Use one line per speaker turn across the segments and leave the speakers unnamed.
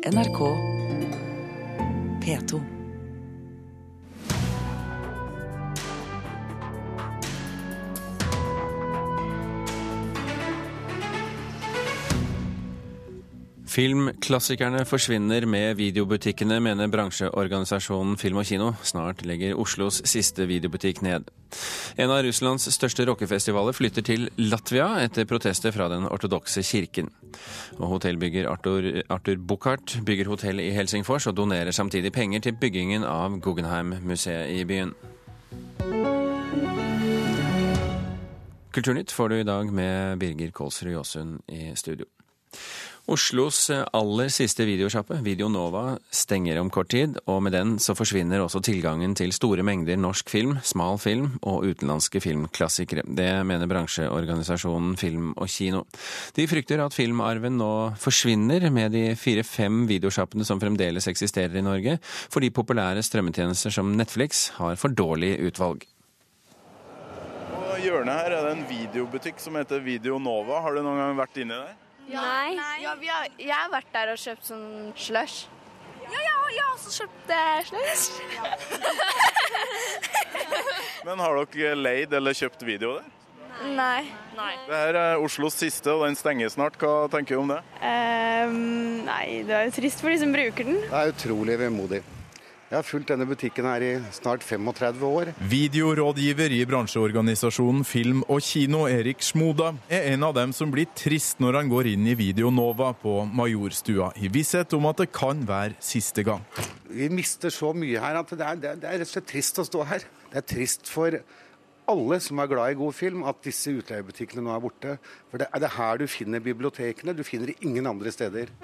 NRK P2.
Filmklassikerne forsvinner med videobutikkene, mener bransjeorganisasjonen Film og Kino. Snart legger Oslos siste videobutikk ned. En av Russlands største rockefestivaler flytter til Latvia etter protester fra den ortodokse kirken. Og hotellbygger Arthur, Arthur Buchardt bygger hotell i Helsingfors og donerer samtidig penger til byggingen av Guggenheim-museet i byen. Kulturnytt får du i dag med Birger Kolsrud Jåsund i studio. Oslos aller siste videosjappe, Videonova, stenger om kort tid, og med den så forsvinner også tilgangen til store mengder norsk film, smal film og utenlandske filmklassikere. Det mener bransjeorganisasjonen Film og Kino. De frykter at filmarven nå forsvinner med de fire-fem videosjappene som fremdeles eksisterer i Norge, fordi populære strømmetjenester som Netflix har for dårlig utvalg.
Hjørnet her er det en videobutikk som heter Video Nova. Har du noen gang vært inni der?
Nei.
Ja, vi har, jeg har vært der og kjøpt sånn slush.
Ja, ja, jeg har også kjøpt eh, slush.
Men har dere leid eller kjøpt video der?
Nei.
Det her er Oslos siste, og den stenger snart. Hva tenker du om det?
Um, nei, det er jo trist for de som bruker den.
Det er utrolig vemodig. Jeg har fulgt denne butikken her i snart 35 år.
Videorådgiver i bransjeorganisasjonen Film og Kino, Erik Smoda, er en av dem som blir trist når han går inn i Videonova på Majorstua, i visshet om at det kan være siste gang.
Vi mister så mye her at det er, det er, rett og slett trist å stå her. Det er trist for alle som er glad i god film, at disse utleiebutikkene nå er borte. For det er det her du finner bibliotekene. Du finner det ingen andre steder.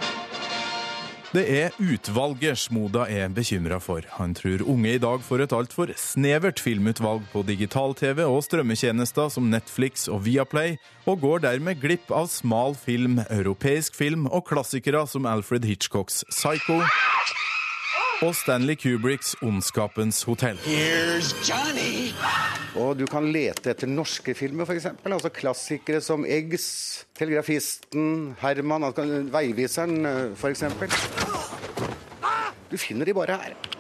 Det er utvalget Smoda er bekymra for. Han tror unge i dag får et altfor snevert filmutvalg på digital-TV og strømmetjenester som Netflix og Viaplay, og går dermed glipp av smal film, europeisk film og klassikere som Alfred Hitchcocks Psycho og Stanley Kubricks Ondskapens hotell.
Og du kan lete etter norske filmer, f.eks. Altså klassikere som Eggs, Telegrafisten, Herman, altså Veiviseren f.eks. Du finner de bare her.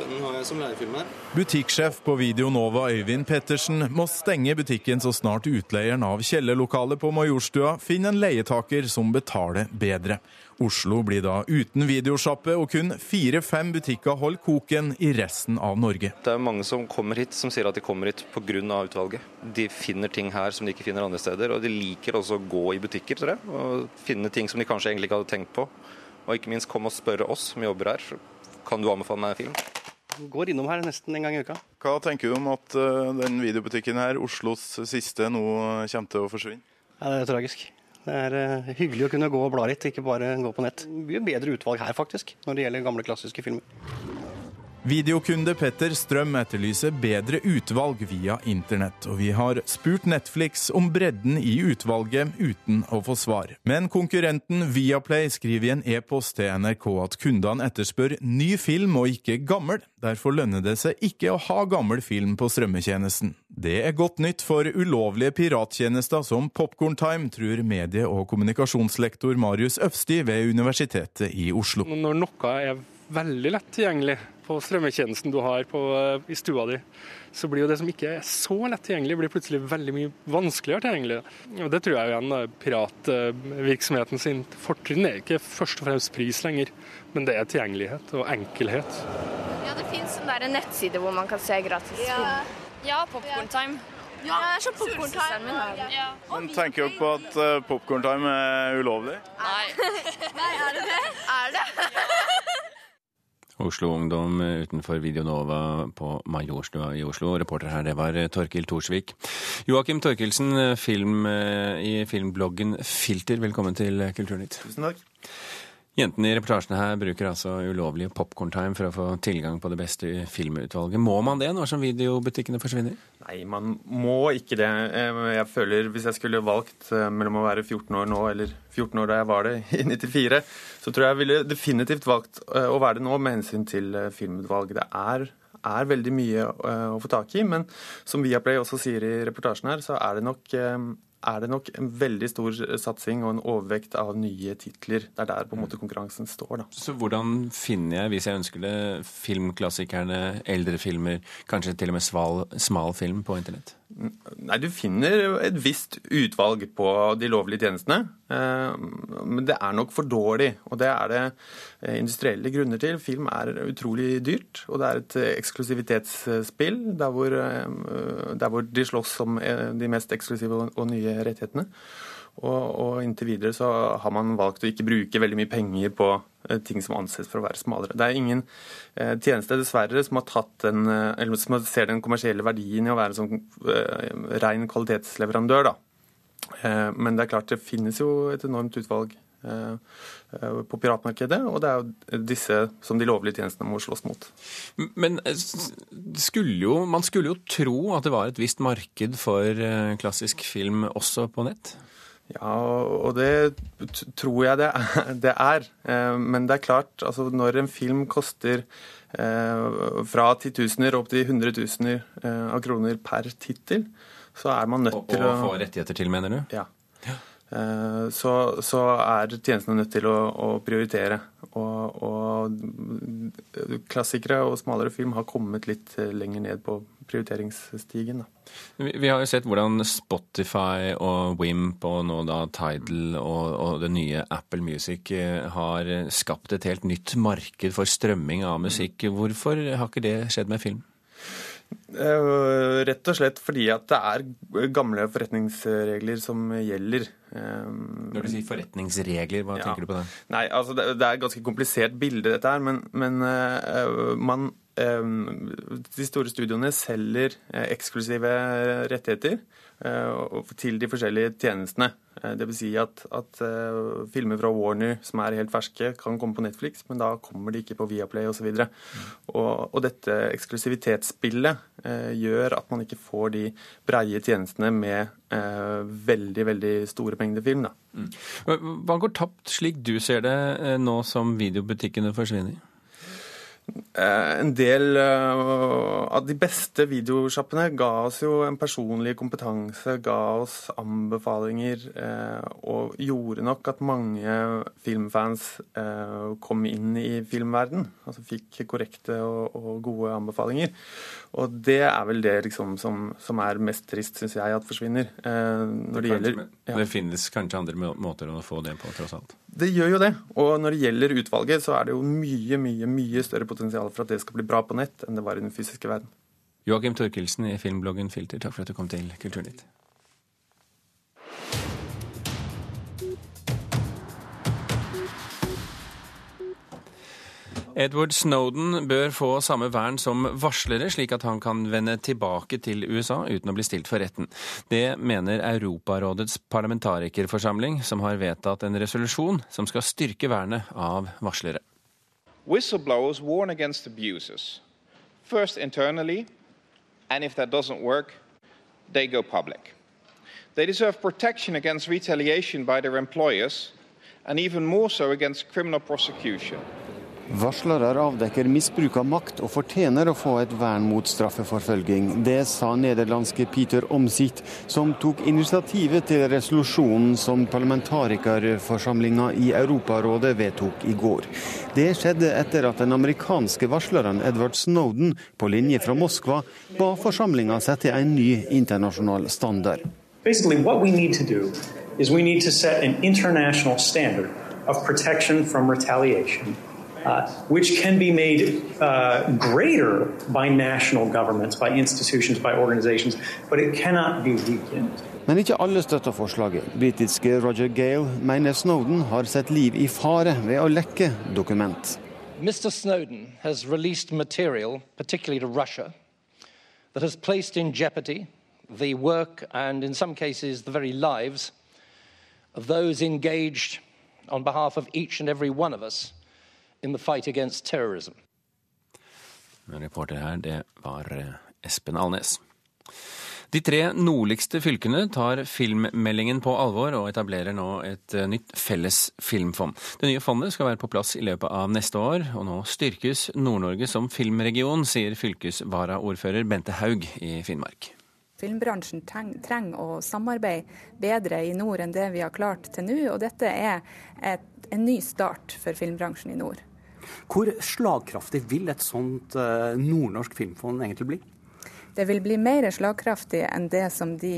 Den har jeg som lærefilm her.
Butikksjef på Video Nova Øyvind Pettersen må stenge butikken så snart utleieren av kjellerlokalet på Majorstua finner en leietaker som betaler bedre. Oslo blir da uten videosjappe, og kun fire-fem butikker holder koken i resten av Norge.
Det er mange som kommer hit som sier at de kommer hit pga. utvalget. De finner ting her som de ikke finner andre steder, og de liker også å gå i butikker tror jeg, og finne ting som de kanskje egentlig ikke hadde tenkt på. Og ikke minst komme og spørre oss som jobber her. Kan du anbefale meg en film?
Går innom her nesten en gang i uka.
Hva tenker du om at uh, den videobutikken her, Oslos siste, nå kommer til å forsvinne?
Ja, Det er tragisk. Det er uh, hyggelig å kunne gå og bla litt, ikke bare gå på nett. Mye bedre utvalg her, faktisk, når det gjelder gamle, klassiske filmer.
Videokunde Petter Strøm etterlyser bedre utvalg via internett, og vi har spurt Netflix om bredden i utvalget uten å få svar. Men konkurrenten Viaplay skriver i en e-post til NRK at kundene etterspør ny film og ikke gammel. Derfor lønner det seg ikke å ha gammel film på strømmetjenesten. Det er godt nytt for ulovlige pirattjenester som Popkorntime, tror medie- og kommunikasjonslektor Marius Øfsti ved Universitetet i Oslo.
Når noe er veldig lett tilgjengelig på strømmetjenesten du har på, i stua di, så blir jo det som ikke er så lett tilgjengelig, blir plutselig veldig mye vanskeligere tilgjengelig. Og Det tror jeg igjen er piratvirksomheten sin fortrinn er ikke først og fremst pris lenger, men det er tilgjengelighet og enkelhet.
Ja, det fins en nettside hvor man kan se gratis film.
Ja, Popkorntime.
Ja, det er sånn popkorntime.
Ja.
Men tenker dere på at uh, Popkorntime er ulovlig?
Nei.
Nei, er det det? Er det?
Oslo Ungdom utenfor Videonova på Majorstua i Oslo. Reporter her, det var Torkil Thorsvik. Joakim Torkelsen, film i filmbloggen Filter, velkommen til Kulturnytt.
Tusen takk.
Jentene i reportasjene her bruker altså ulovlig popkorntime for å få tilgang på det beste filmutvalget. Må man det når som videobutikkene forsvinner?
Nei, man må ikke det. Jeg føler Hvis jeg skulle valgt mellom å være 14 år nå eller 14 år da jeg var det i 94, så tror jeg jeg ville definitivt valgt å være det nå med hensyn til filmutvalg. Det er, er veldig mye å få tak i, men som Viaplay også sier i reportasjen her, så er det nok er det nok en veldig stor satsing og en overvekt av nye titler. Det er der på en måte konkurransen står. da.
Så hvordan finner jeg, hvis jeg ønsker det, filmklassikerne, eldre filmer, kanskje til og med sval, smal film på internett?
Nei, Du finner et visst utvalg på de lovlige tjenestene. Eh, men det er nok for dårlig. Og det er det eh, industrielle grunner til. Film er utrolig dyrt, og det er et eksklusivitetsspill der hvor, der hvor de slåss om de mest eksklusive og nye rettighetene. Og, og, inntil videre så har man valgt å ikke bruke veldig mye penger på eh, ting som anses for å være smalere. Det er ingen eh, tjeneste, dessverre, som har tatt den, eh, eller som ser den kommersielle verdien i å være en sånn eh, ren kvalitetsleverandør. Da. Eh, men det er klart det finnes jo et enormt utvalg eh, på piratmarkedet, og det er jo disse som de lovlige tjenestene må slåss mot.
Men skulle jo, man skulle jo tro at det var et visst marked for klassisk film også på nett?
Ja, og det tror jeg det er. Eh, men det er klart, altså når en film koster eh, fra titusener opp til hundretusener eh, av kroner per tittel, så er man nødt til
å Å få rettigheter til, mener du?
Ja. Så, så, er tjenestene nødt til å, å prioritere. Og, og, klassikere og smalere film har kommet litt lenger ned på prioriteringsstigen.
Vi, vi, har jo sett hvordan Spotify og Wimp og nå da Tidal og, og det nye Apple Music eh, har skapt et helt nytt marked for strømming av musikk. Hvorfor har ikke det skjedd med film?
Eh, rett og slett fordi at det er gamle forretningsregler som gjelder.
Eh, Når du sier forretningsregler, hva ja. tenker du på det?
Nei, altså det, er et ganske komplisert bilde, dette her. Men, men man Ehm, de store studioene selger eh, eksklusive rettigheter eh, til de forskjellige tjenestene. Eh, Dvs. Si at, at filmer fra Warner som er helt ferske, kan komme på Netflix, men da kommer de ikke på Viaplay osv. Og, så og, og dette eksklusivitetsspillet gjør at man ikke får de breie tjenestene med veldig veldig store mengder film. Da. Mm.
Hva går tapt, slik du ser det, nå som videobutikkene forsvinner?
Eh, en del eh, av de beste videosjappene ga oss jo en personlig kompetanse, ga oss anbefalinger, eh, og gjorde nok at mange filmfans kom inn i filmverden. Altså fikk korrekte og gode anbefalinger. Og det er vel det liksom som, som er mest trist, syns jeg, at forsvinner.
Når det, gjelder ja. Det finnes kanskje andre måter å få det på, tross alt?
Det gjør jo det. Og når det gjelder utvalget, så er det jo mye, mye, mye større potensial for at det skal bli bra på nett enn det var i den fysiske verden.
Joakim Torkelsen i filmbloggen Filter, takk for at du kom til Kulturnytt. Edward Snowden bør få samme vern som varslere, slik at han kan vende tilbake til USA uten å bli stilt for retten. Det mener Europarådets parlamentarikerforsamling, som har vedtatt en resolusjon som skal styrke vernet av varslere.
Whistleblowers warn against abuses. First internally, and if that doesn't work, they go public. They deserve protection against retaliation by their employers, and even more so against criminal prosecution.
Varslere avdekker misbruk av makt og fortjener å få et vern mot straffeforfølging. Det sa nederlandske Peter Omzicht, som tok initiativet til resolusjonen som parlamentarikerforsamlinga i Europarådet vedtok i går. Det skjedde etter at den amerikanske varsleren Edward Snowden, på linje fra Moskva, ba forsamlinga sette en ny internasjonal standard. Basically, what we need to do is we need to set an international standard of protection from retaliation uh, which can be made uh, greater by national governments, by institutions, by organizations, but it cannot be weakened. Men ikke alle støtter forslaget. Britiske Roger Gale mener Snowden har sett liv i fare ved å lekke dokument.
Mr. Snowden has released material, particularly to Russia, that has placed in jeopardy the work and, in some cases, the very lives of those engaged on behalf of each and every one of us in the fight against terrorism.
Reporter her, det var eh, Espen Alnes. De tre nordligste fylkene tar filmmeldingen på alvor og etablerer nå et eh, nytt felles filmfond. Det nye fondet skal være på plass i løpet av neste år, og nå styrkes Nord-Norge som filmregion, sier fylkesvaraordfører Bente Haug i Finnmark.
Filmbransjen trenger å samarbeide bedre i nord enn det vi har klart til nå. Og dette er et, en ny start for filmbransjen i nord.
Hvor slagkraftig vil et sånt uh, nordnorsk filmfond egentlig bli?
Det vil bli mer slagkraftig enn det som de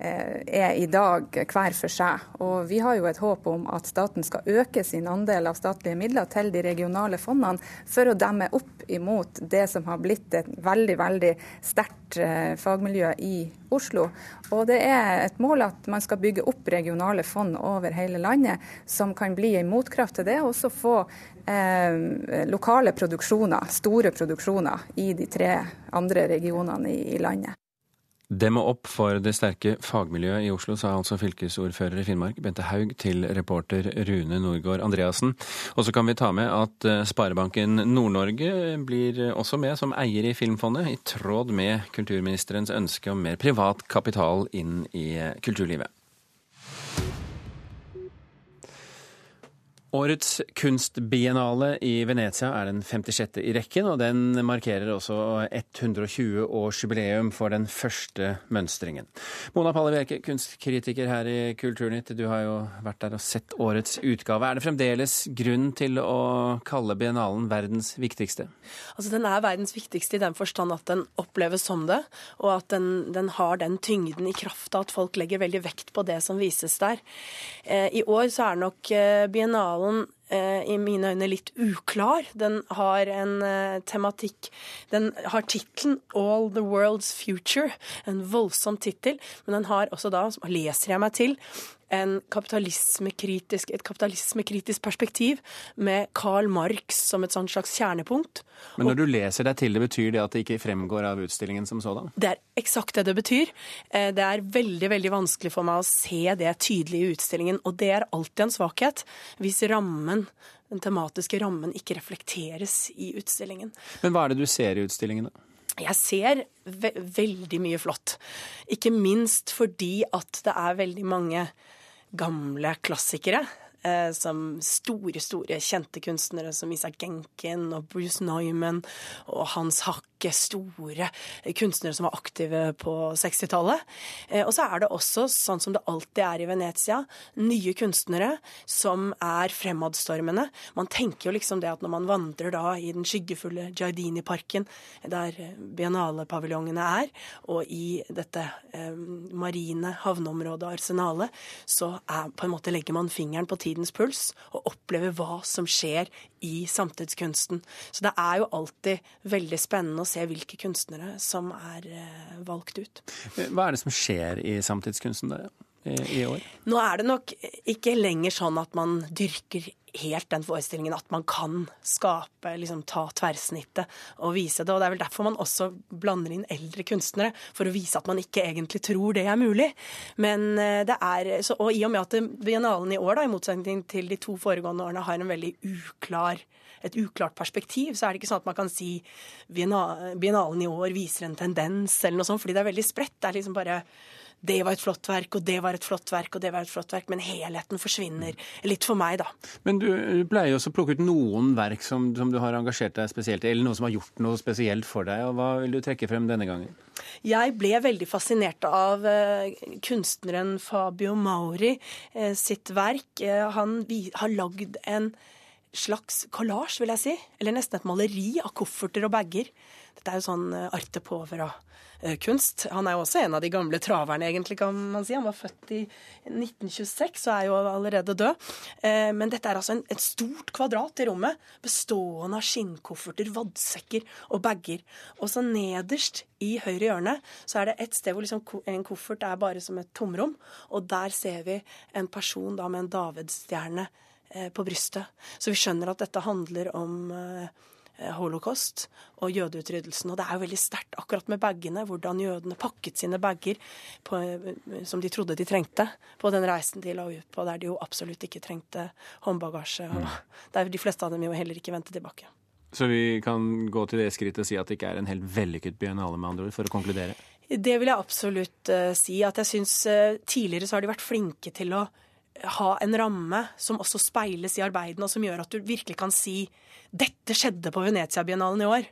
Eh, er i dag hver for seg. Og Vi har jo et håp om at staten skal øke sin andel av statlige midler til de regionale fondene for å demme opp imot det som har blitt et veldig veldig sterkt eh, fagmiljø i Oslo. Og Det er et mål at man skal bygge opp regionale fond over hele landet, som kan bli en motkraft til det, og også få eh, lokale produksjoner, store produksjoner, i de tre andre regionene i, i landet.
Demme opp for det sterke fagmiljøet i Oslo, sa altså fylkesordfører i Finnmark Bente Haug til reporter Rune Norgård Andreassen. Og så kan vi ta med at eh, Sparebanken Nord-Norge blir også med som eier i Filmfondet, i tråd med kulturministerens ønske om mer privat kapital inn i kulturlivet. Årets kunstbiennale i Venezia er den 56. i rekken, og den markerer også 120-årsjubileum for den første mønstringen. Mona Palle Bjerke, kunstkritiker her i Kulturnytt, du har jo vært der og sett årets utgave. Er det fremdeles grunn til å kalle biennalen verdens viktigste?
Altså, Den er verdens viktigste i den forstand at den oppleves som det, og at den, den har den tyngden i kraft av at folk legger veldig vekt på det som vises der. Eh, I år så er nok eh, biennalen talen eh, i mine øyne litt uklar. Den har en eh, tematikk Den har tittelen 'All the World's Future', en voldsom tittel, men den har også da, leser jeg meg til, kapitalismekritisk, et kapitalismekritisk perspektiv med Karl Marx som et sånt slags kjernepunkt.
Men når du leser deg til det, betyr det at det ikke fremgår av utstillingen som sådan?
Det er eksakt det det betyr. Eh, det er veldig veldig vanskelig for meg å se det tydelig i utstillingen, og det er alltid en svakhet hvis rammen den tematiske rammen ikke reflekteres i utstillingen.
Men hva er det du ser i utstillingen, da?
Jeg ser ve veldig mye flott. Ikke minst fordi at det er veldig mange gamle klassikere. Eh, som store, store kjente kunstnere som Isak Genken og Bruce Neumann og Hans Hack rekke store kunstnere som var aktive på 60-tallet. Eh, og så er det også, sånn som det alltid er i Venezia, nye kunstnere som er fremadstormende. Man tenker jo liksom det at når man vandrer da i den skyggefulle Giardini-parken, der biennalepaviljongene er, og i dette eh, marine havneområdet Arsenalet, så er, på en måte legger man fingeren på tidens puls og opplever hva som skjer i samtidskunsten. Så det er jo alltid veldig spennende å se hvilke kunstnere som er eh, valgt ut.
Hva er det som skjer i samtidskunsten der? i år?
Nå er det nok ikke lenger sånn at man dyrker helt den forestillingen at man kan skape, liksom ta tverrsnittet og vise det. Og det er vel derfor man også blander inn eldre kunstnere, for å vise at man ikke egentlig tror det er mulig. Men eh, det er, så, Og i og med at biennalen i år, da, i motsetning til de to foregående årene, har en veldig uklar et uklart perspektiv, så er det ikke sånn at man kan si biennalen i år viser en tendens, eller noe sånt, fordi det er veldig spredt. Det er liksom bare det var et flott verk, og det var et flott verk, og det var et flott verk. Men helheten forsvinner litt for meg, da.
Men du pleier også å plukke ut noen verk som, som, du har engasjert deg spesielt i, eller noen som har gjort noe spesielt for deg. og Hva vil du trekke frem denne gangen?
Jeg ble veldig fascinert av uh, kunstneren Fabio Mauri uh, sitt verk. Uh, han har lagd en slags kollasj, vil jeg si. Eller nesten et maleri av kofferter og bager. Dette er jo sånn arte povera-kunst. Han er jo også en av de gamle traverne, egentlig, kan man si. Han var født i 1926 og er jo allerede død. Eh, men dette er altså en, et stort kvadrat i rommet, bestående av skinnkofferter, vadsekker og bager. Og så nederst i høyre hjørne så er det et sted hvor liksom en koffert er bare som et tomrom, og der ser vi en person da med en davidsstjerne Eh, på brystet. Så vi skjønner at dette handler om eh, holocaust og jødeutryddelsen. Og det er jo veldig sterkt akkurat med bagene, hvordan jødene pakket sine bager på, eh, som de trodde de trengte på den reisen de la ut på, der de jo absolutt ikke trengte håndbagasje. Og mm. der de fleste av dem jo heller ikke vendte tilbake.
Så vi kan gå til det skrittet og si at det ikke er en helt vellykket biennale, med andre ord, for å konkludere?
Det vil jeg absolutt uh, si. At jeg syns uh, tidligere så har de vært flinke til å ha en ramme som også speiles i arbeidene, og som gjør at du virkelig kan si dette skjedde på Venezia-biennalen i år.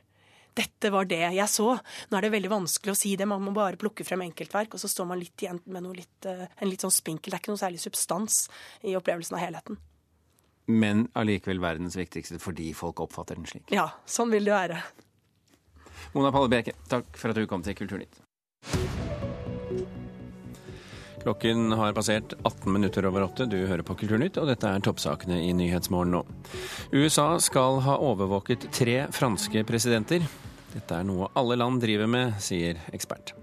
dette var det jeg så. Nå er det veldig vanskelig å si det, man må bare plukke frem enkeltverk, og så står man litt igjen med noe litt, eh, en litt sånn spinkel. Det er ikke noe særlig substans i opplevelsen av helheten.
Men allikevel verdens viktigste fordi folk oppfatter den slik.
Ja, sånn vil det være.
Mona Palle Bjerke, takk for at du kom til Kulturnytt. Klokken har passert 18 minutter over åtte. Du hører på Kulturnytt, og dette er toppsakene i Nyhetsmorgen nå. USA skal ha overvåket tre franske presidenter. Dette er noe alle land driver med, sier ekspert.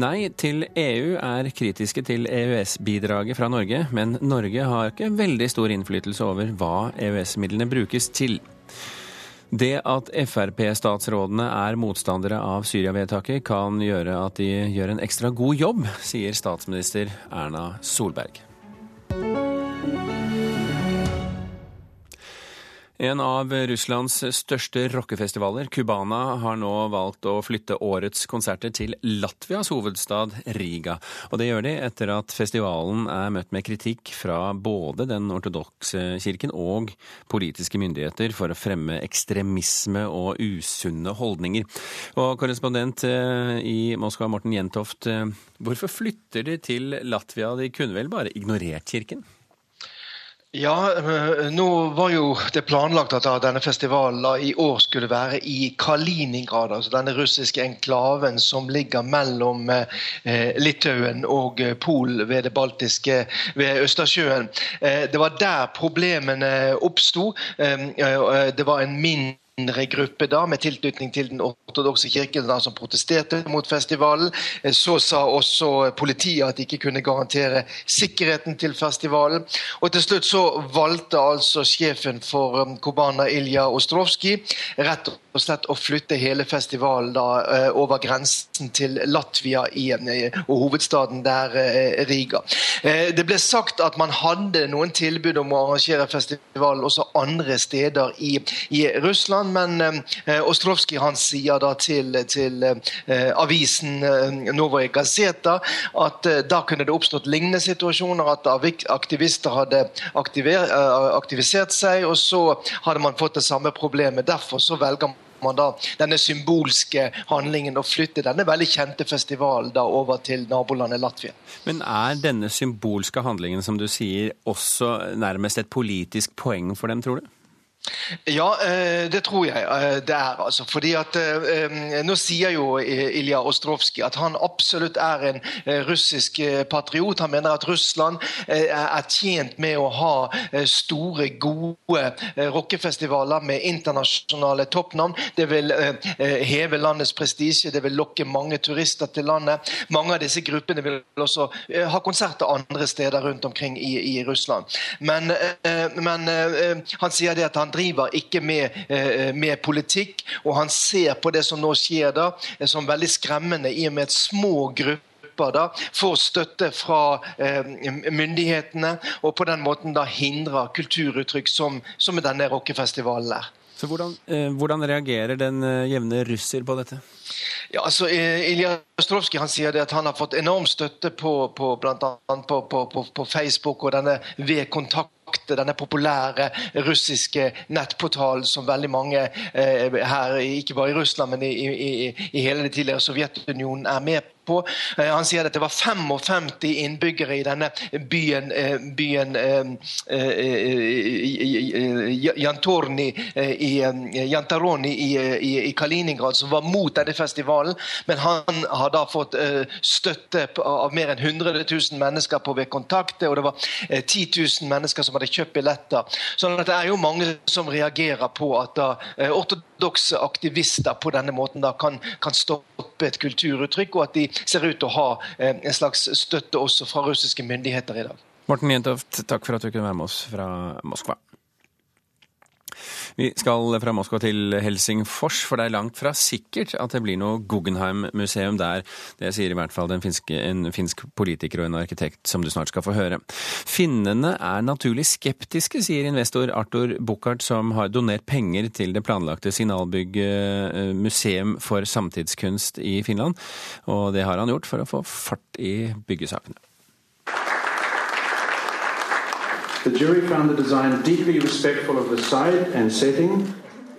Nei til EU er kritiske til EØS-bidraget fra Norge, men Norge har ikke veldig stor innflytelse over hva EØS-midlene brukes til. Det at Frp-statsrådene er motstandere av Syria-vedtaket, kan gjøre at de gjør en ekstra god jobb, sier statsminister Erna Solberg. En av Russlands største rockefestivaler, Cubana, har nå valgt å flytte årets konserter til Latvias hovedstad Riga. Og det gjør de etter at festivalen er møtt med kritikk fra både den ortodokse kirken og politiske myndigheter for å fremme ekstremisme og usunne holdninger. Og korrespondent eh, i Moskva, Morten Jentoft, eh, hvorfor flytter de til Latvia? De kunne vel bare ignorert kirken?
Ja, eh, nå var jo det planlagt at denne festivalen i år skulle være i Kaliningrad, altså denne russiske enklaven som ligger mellom eh, Litauen og Polen ved det baltiske, ved Østersjøen. Eh, det var der problemene oppsto. Det var en mindre mindre gruppe da, med tilknytning til den ortodokse kirken da, som protesterte mot festivalen. Så sa også politiet at de ikke kunne garantere sikkerheten til festivalen. Og til slutt så valgte altså sjefen for um, Kobana, Ilja Ostrovskij, rett og slett å flytte hele festivalen da uh, over grensen til Latvia i, uh, og hovedstaden der, uh, Riga. Det ble sagt at man hadde noen tilbud om å arrangere festivalen også andre steder i, i Russland men eh, Ostrovskij han sier da til, til eh, avisen eh, Novoje Gazeta at eh, da kunne det oppstått lignende situasjoner, at aktivister hadde eh, aktivisert seg, og så hadde man fått det samme problemet. Derfor så velger man da denne symbolske handlingen å flytte denne veldig kjente festivalen da over til nabolandet Latvia.
Men er denne symbolske handlingen, som du sier, også nærmest et politisk poeng for dem, tror du?
Ja, eh, det tror jeg eh, det er. altså. Fordi at eh, Nå sier jo Ilja Ostrovskij at han absolutt er en russisk patriot. Han mener at Russland er tjent med å ha store, gode rockefestivaler med internasjonale toppnavn. Det vil heve landets prestisje, det vil lokke mange turister til landet. Mange av disse gruppene vil også ha konserter andre steder rundt omkring i, i Russland. Men, men han sier det at han driver ikke med, eh, med, politikk, og han ser på det som nå skjer da, eh, som veldig skremmende, i og med at små grupper da, får støtte fra eh, myndighetene, og på den måten da hindrer kulturuttrykk som, som denne rockefestivalen er.
Så hvordan, eh, hvordan, reagerer den jevne russer på dette?
Ja, altså, Ilja Ostrovskij han sier at han har fått enorm støtte på, på, blant annet på, på, på Facebook og denne Ved kontakt denne populære russiske nettportalen som veldig mange eh, her, ikke bare i Russland, men i, i, i hele det tidligere Sovjetunionen er med på. På. han sier at det var 55 innbyggere i denne byen, eh, byen Jantorni i, Jantaroni i, i, Kaliningrad som var mot denne festivalen. Men han har da fått støtte av mer enn 100 000 mennesker på Ved Kontakte, og det var 10 000 mennesker som hadde kjøpt billetter. sånn at det er jo mange som reagerer på at da, eh, ortodokse aktivister på denne måten da kan, kan, stoppe et kulturuttrykk, og at de ser ut til å ha eh, en slags støtte også fra russiske myndigheter i dag.
Morten Jentoft, takk for at du kunne være med oss fra Moskva. Vi skal fra Moskva til Helsingfors, for det er langt fra sikkert at det blir noe Guggenheim-museum der. Det sier i hvert fall finske, en finsk politiker og en arkitekt som du snart skal få høre. Finnene er naturlig skeptiske, sier investor Arthur Buchardt, som har donert penger til det planlagte Signalbygg eh, museum for samtidskunst i Finland. Og det har han gjort for å få fart i byggesakene.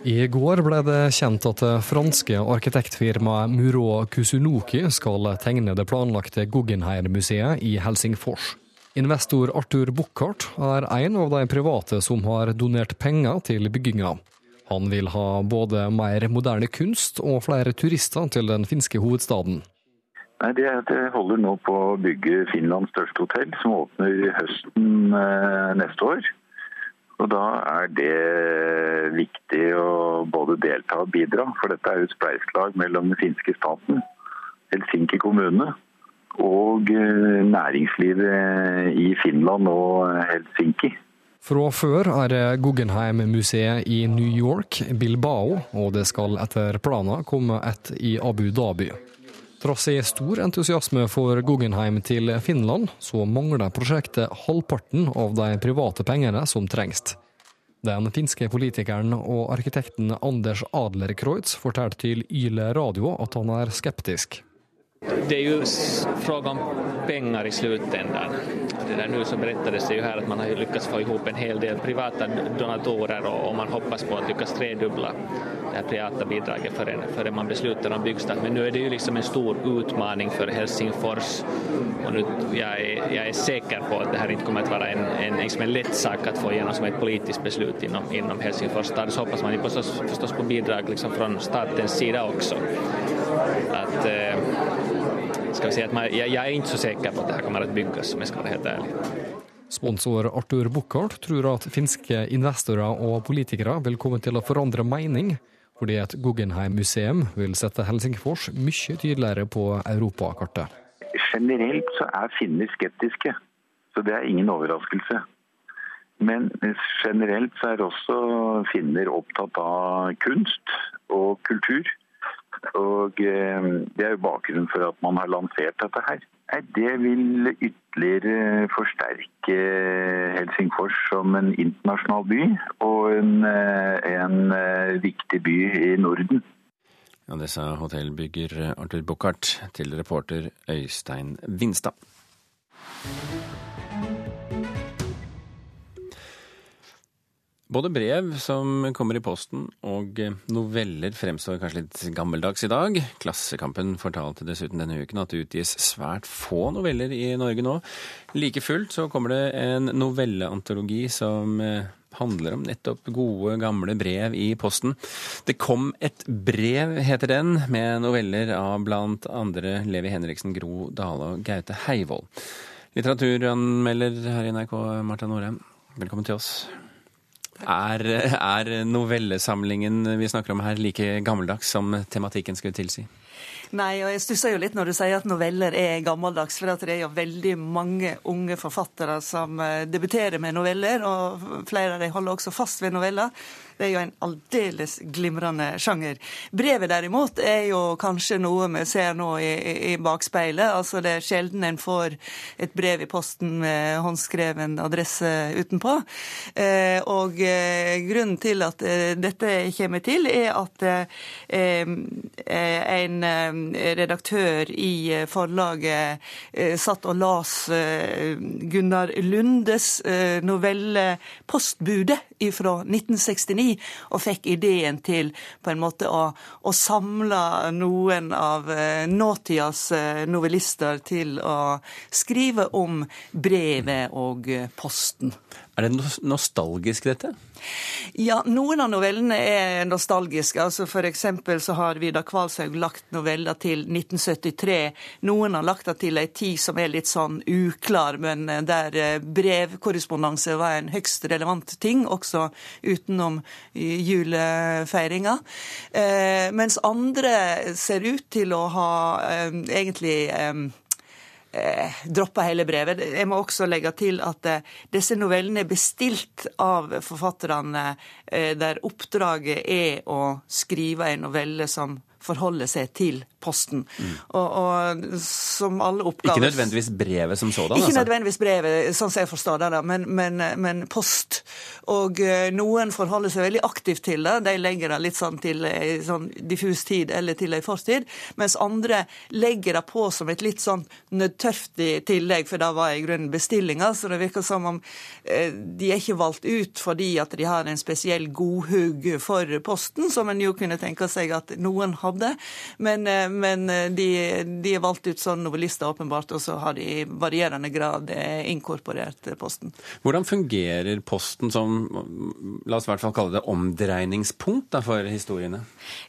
I går ble det kjent at det franske arkitektfirmaet Muro Kusunoki skal tegne det planlagte Guggenheim-museet i Helsingfors. Investor Arthur Buchardt er en av de private som har donert penger til bygginga. Han vil ha både mer moderne kunst og flere turister til den finske hovedstaden.
Nei, det, det holder nå på å bygge Finlands største hotell, som åpner høsten eh, neste år. Og Da er det viktig å både delta og bidra, for dette er jo et spleiselag mellom den finske staten, Helsinki kommune og eh, næringslivet i Finland og Helsinki.
Fra før er det Guggenheim-museet i New York, Bilbao, og det skal etter planen komme et i Abu Dhabi. Trass i stor entusiasme for Guggenheim til Finland, så mangler prosjektet halvparten av de private pengene som trengs. Den finske politikeren og arkitekten Anders Adlerkreutz fortalte til Yle radio at han er skeptisk.
Det är ju fråga om pengar i slutändan. Det där nu så berättades det ju här att man har lyckats få ihop en hel del privata donatorer och man hoppas på att lyckas tredubbla det här privata bidraget förrän man beslutar om byggstart. Men nu är det ju liksom en stor utmaning för Helsingfors och nu, jag, är, jag är på att det här inte kommer att vara en, en, liksom en lätt sak att få igenom som ett politiskt beslut inom, inom Helsingfors stad. Så hoppas man förstås, förstås på bidrag liksom från statens sida också. Att, eh, ska vi säga att man, jag, jag, är inte så säker på att det här kommer att byggas om jag ska vara helt ärlig.
Sponsor Arthur Buchardt tror at finske investorer og politikere vil komme til å forandre mening, fordi et Guggenheim-museum vil sette Helsingfors mye tydeligere på europakartet.
Generelt så er finner skeptiske, så det er ingen overraskelse. Men generelt så er også finner opptatt av kunst og kultur. Og eh, Det er jo bakgrunnen for at man har lansert dette her. Det vil ytterligere forsterke Helsingfors som en internasjonal by og en, eh, en eh, viktig by i Norden.
Ja, Det sa hotellbygger Arthur Buchardt til reporter Øystein Vinstad. Både brev som kommer i posten og noveller fremstår kanskje litt gammeldags i dag. Klassekampen fortalte dessuten denne uken at det utgis svært få noveller i Norge nå. Like fullt så kommer det en novelleantologi som eh, handler om nettopp gode, gamle brev i posten. Det kom et brev, heter den, med noveller av blant andre Levi Henriksen, Gro Dale og Gaute Heivold. Litteraturanmelder her i NRK, Marta Norheim, velkommen til oss. Er, er, novellesamlingen vi snakker om her like gammeldags som tematikken skulle tilsi?
Nei, og jeg stusser jo litt når du sier at noveller er gammeldags, for det er jo veldig mange unge forfattere som eh, debuterer med noveller, og flere av dem holder også fast ved noveller. Det er jo en aldeles glimrende sjanger. Brevet derimot er jo kanskje noe vi ser nå i, i bakspeilet. Altså det er sjelden en får et brev i posten med håndskreven adresse utenpå. Eh, og eh, grunnen til at eh, dette kommer til, er at eh, eh, en redaktør i forlaget satt og las Gunnar Lundes novelle 'Postbudet' fra 1969, og fikk ideen til på en måte å, å samle noen av eh, nåtidas eh, novellister til å skrive om brevet og eh, posten.
Er det nostalgisk, dette?
Ja, noen av novellene er nostalgiske. altså For så har Vidar Kvalshaug lagt noveller til 1973. Noen har lagt det til ei tid som er litt sånn uklar, men der brevkorrespondanse var en høgst relevant ting, også utenom julefeiringa. Eh, mens andre ser ut til å ha eh, egentlig eh, droppa hele brevet. Jeg må også legge til at eh, disse novellene er bestilt av forfatterne, eh, der oppdraget er å skrive en novelle som forholde seg til posten. Og, og som alle oppgaver
Ikke nødvendigvis brevet som sådan?
Ikke
altså.
nødvendigvis brevet, sånn som jeg forstår det, da, men, men, men post. Og eh, noen forholder seg veldig aktivt til det. De legger det litt sånn til ei sånn diffus tid eller til ei fortid. Mens andre legger det på som et litt sånn nødtørftig tillegg, for det var i grunnen bestillinga. Så det virker som om eh, de er ikke valgt ut fordi at de har en spesiell godhugg for posten, som en jo kunne tenke seg at noen hadde. Men, eh, men de, de er valgt ut som novelister, åpenbart, og så har de i varierende grad eh, inkorporert eh, posten.
Hvordan fungerer Posten som, la oss i hvert fall kalle det omdreiningspunkt da, for historiene?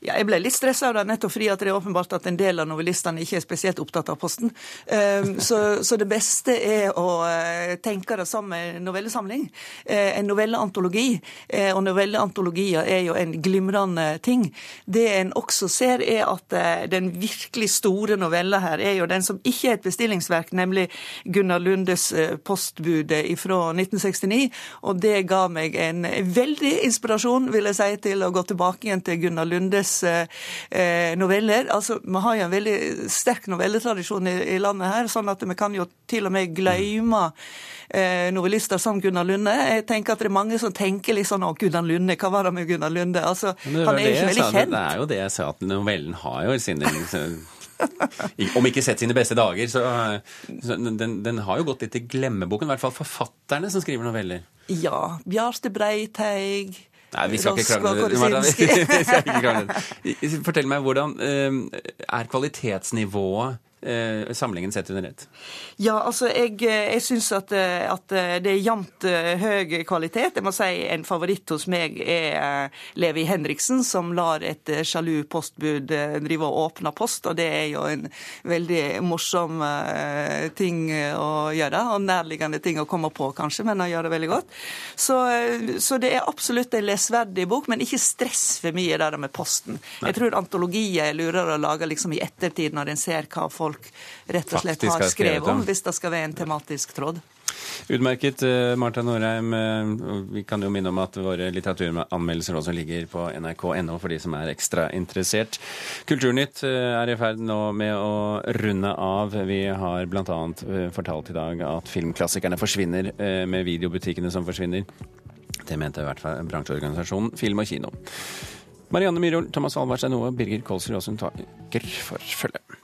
Ja, jeg ble litt stressa av det, nettopp fordi det er åpenbart at en del av novellistene ikke er spesielt opptatt av Posten. Ehm, Så, så det beste er å eh, tenke det som en novellesamling. Eh, En novelleantologi. Eh, Og novelleantologier er jo en glimrende ting. Det en også ser, er at eh, den virkelig store novella her er jo den som ikke er et bestillingsverk, nemlig Gunnar Lundes postbudet fra 1969. Og det ga meg en veldig inspirasjon, vil jeg si, til å gå tilbake igjen til Gunnar Lundes eh, eh, noveller. Altså, Vi har jo en veldig sterk novelletradisjon i, landet her, sånn at vi kan jo til og med glemme novellister som Gunnar Lunde. Jeg tenker at det er mange som tenker litt sånn 'Å, Gunnar Lunde, hva var det med Gunnar Lunde?' Altså, han er jo ikke veldig kjent.
Det er jo det jeg sa, at novellen har jo sine liksom, Om ikke sett sine beste dager, så, så den, den har jo gått litt i glemmeboken. I hvert fall forfatterne som skriver noveller.
Ja. Bjarte Breiteig.
Nei, vi skal ikke krangle. Fortell meg, hvordan eh, er kvalitetsnivået samlingen sett under ett?
Ja, altså jeg, jeg syns at, eh, at det er jevnt eh, høy kvalitet. Jeg må si en favoritt hos meg er eh, Levi Henriksen, som lar et eh, sjalu postbud eh, drive og åpne post. Og det er jo en veldig morsom eh, ting å gjøre. Og nærliggende ting å komme på, kanskje, men han gjør det veldig godt. Så, eh, så det er absolutt en lesverdig bok, men ikke stress for mye der med posten. Jeg tror antologier er lurere å lage liksom i ettertid, når en ser hva folk rett og slett
Faktisk
har
skrevet
om, hvis det skal være en tematisk tråd.
Utmerket, eh, Marta Norheim. eh, Vi kan jo minne om at våre litteraturanmeldelser også ligger på nrk.no for de som er ekstra interessert. Kulturnytt eh, er i ferd nå med å runde av. Vi har bl.a. fortalt i dag at filmklassikerne forsvinner med videobutikkene som forsvinner. Det mente i hvert fall bransjeorganisasjonen Film og Kino. Marianne Myhrol, Thomas Alvarstein Noe, Birger Kolsrud Aasund takker for følget.